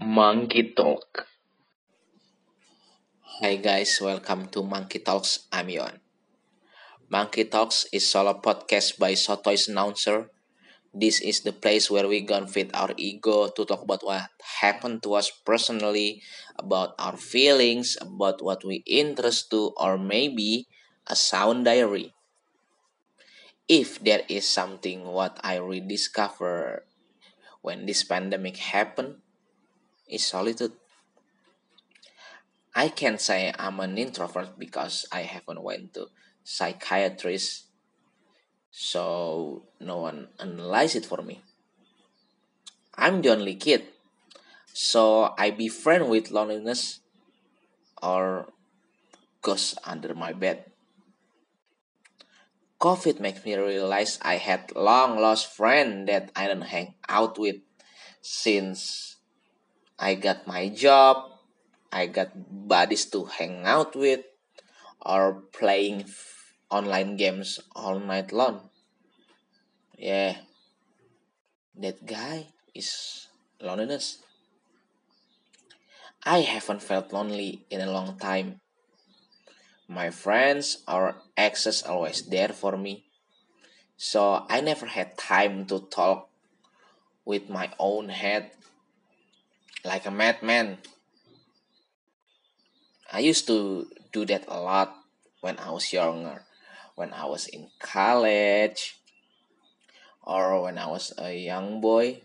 Monkey Talk. Hi guys, welcome to Monkey Talks. I'm Yon. Monkey Talks is solo podcast by Sotoy's announcer. This is the place where we gonna fit our ego to talk about what happened to us personally, about our feelings, about what we interest to, or maybe a sound diary. If there is something what I rediscover when this pandemic happened, is solitude. I can say I'm an introvert because I haven't went to psychiatrist, so no one analyze it for me. I'm the only kid, so I befriend with loneliness or ghosts under my bed. COVID makes me realize I had long lost friend that I don't hang out with since I got my job, I got buddies to hang out with, or playing online games all night long. Yeah, that guy is loneliness. I haven't felt lonely in a long time. My friends or exes always there for me, so I never had time to talk with my own head like a madman. I used to do that a lot when I was younger, when I was in college or when I was a young boy.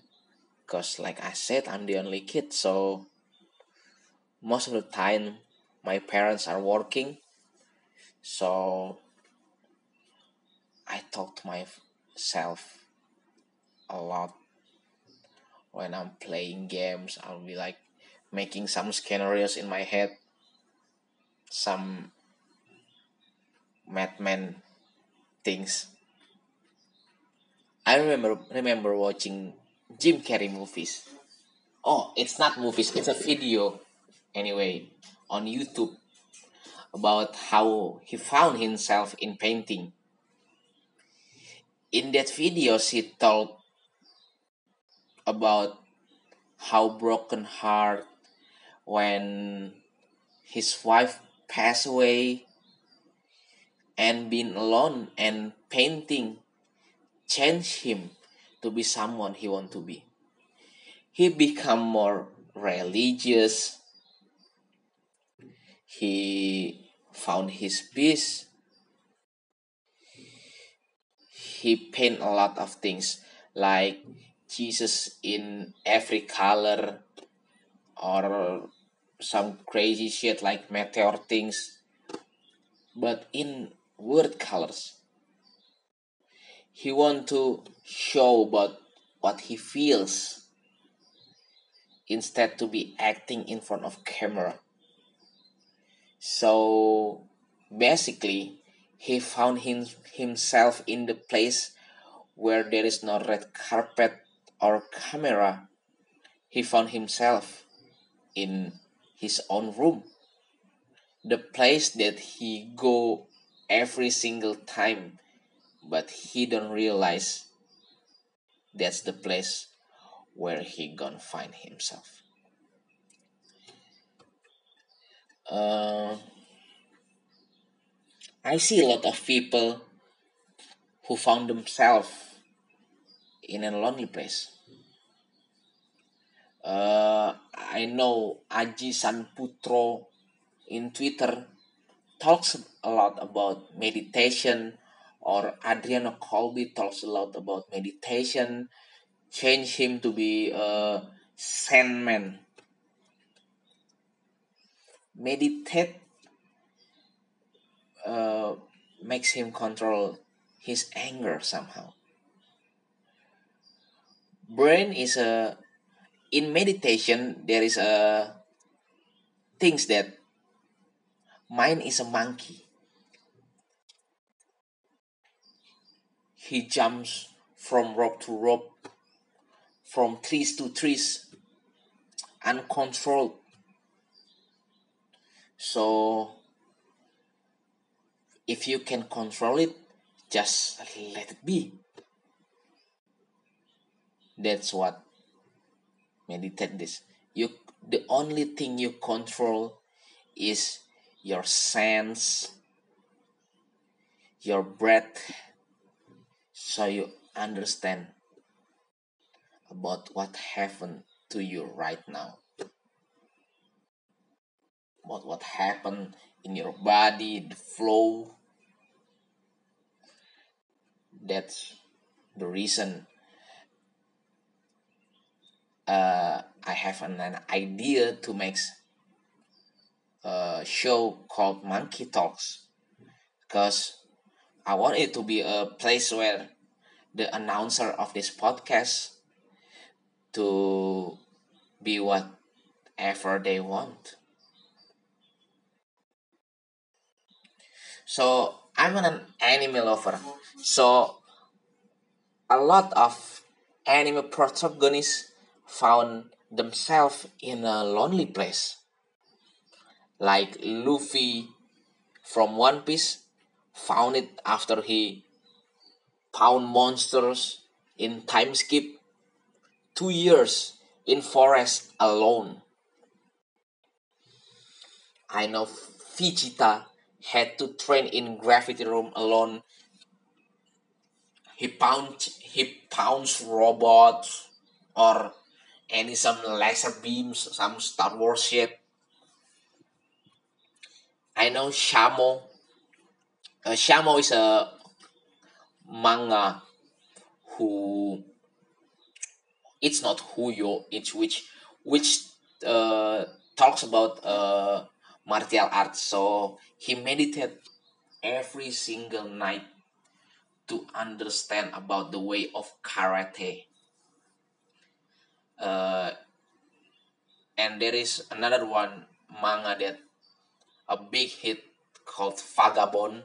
Because, like I said, I'm the only kid, so most of the time my parents are working, so I talk to myself a lot when I'm playing games. I'll be like making some scenarios in my head, some madman things. I remember remember watching Jim Carrey movies. Oh, it's not movies, it's a video anyway on YouTube about how he found himself in painting. In that video, he told about how broken heart when his wife passed away and being alone and painting changed him to be someone he want to be. He become more religious. He found his peace. He paint a lot of things like Jesus in every color or some crazy shit like meteor things, but in word colors. He want to show about what he feels instead to be acting in front of camera. So basically, he found him, himself in the place where there is no red carpet or camera. He found himself in his own room, the place that he go every single time, but he don't realize that's the place where he gonna find himself. Uh, I see a lot of people who found themselves in a lonely place. Uh, I know Aji Sanputro in Twitter talks a lot about meditation, or Adriano Qalbi talks a lot about meditation, change him to be a sandman. Meditate uh, makes him control his anger somehow. Brain is a in meditation there is a things that mind is a monkey. He jumps from rope to rope, from trees to trees, uncontrolled. So if you can control it, just let it be. That's what meditate this you the only thing you control is your sense your breath so you understand about what happened to you right now about what happened in your body the flow? That's the reason. Uh, I have an, an idea to make a show called Monkey Talks. Because I want it to be a place where the announcer of this podcast to be whatever they want. So I'm an anime lover. So a lot of anime protagonists found themselves in a lonely place. Like Luffy from One Piece found it after he found monsters in time skip two years in forest alone. I know Vegeta had to train in gravity room alone. He pound he pounds robots or any some laser beams, some Star Wars shit. I know Shamo. Uh, Shamo is a manga who it's not who you it's which which uh, talks about uh, martial arts. So he meditated every single night to understand about the way of karate uh, and there is another one manga that a big hit called Vagabond.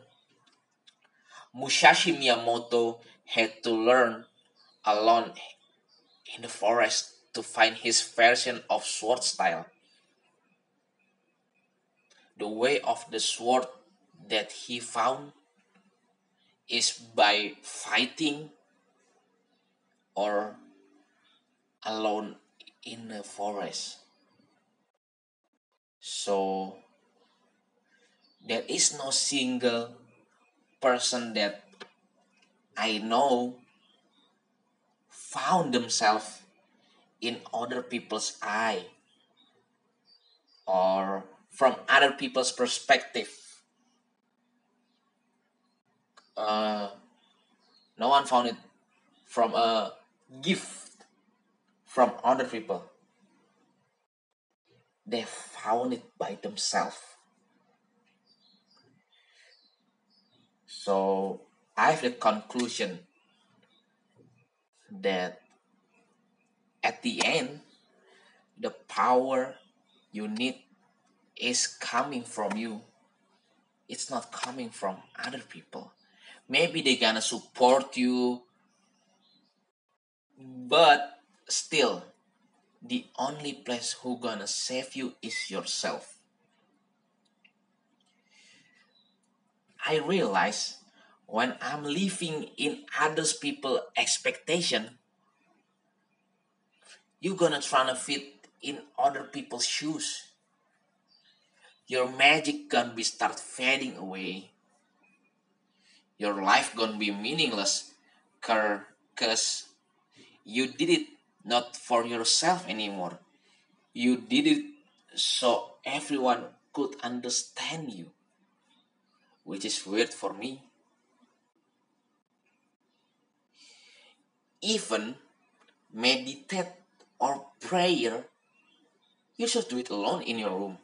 Musashi Miyamoto had to learn alone in the forest to find his version of sword style. The way of the sword that he found is by fighting or alone in the forest. So there is no single person that I know found themselves in other people's eye or from other people's perspective. Uh, no one found it from a gift from other people. They found it by themselves. So I have the conclusion that at the end, the power you need is coming from you. It's not coming from other people. Maybe they're gonna support you, but still the only place who gonna save you is yourself i realize when i'm living in others people expectation you're gonna try to fit in other people's shoes your magic gonna be start fading away your life gonna be meaningless because you did it not for yourself anymore. You did it so everyone could understand you, which is weird for me. Even meditate or prayer, you should do it alone in your room.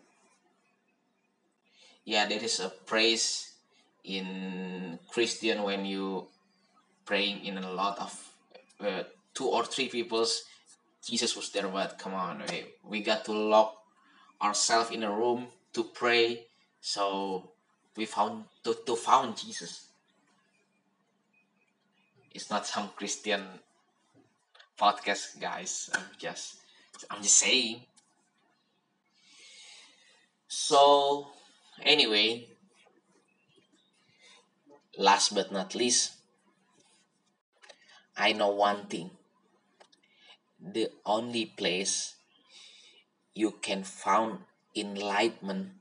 Yeah, there is a praise in Christian when you praying in a lot of uh, two or three people's Jesus was there, but come on, we, we got to lock ourselves in a room to pray. So we found to, to found Jesus. It's not some Christian podcast, guys. I'm just I'm just saying. So anyway, last but not least, I know one thing. The only place you can found enlightenment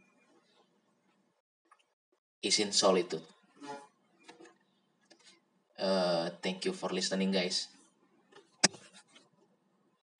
is in solitude. Uh, thank you for listening guys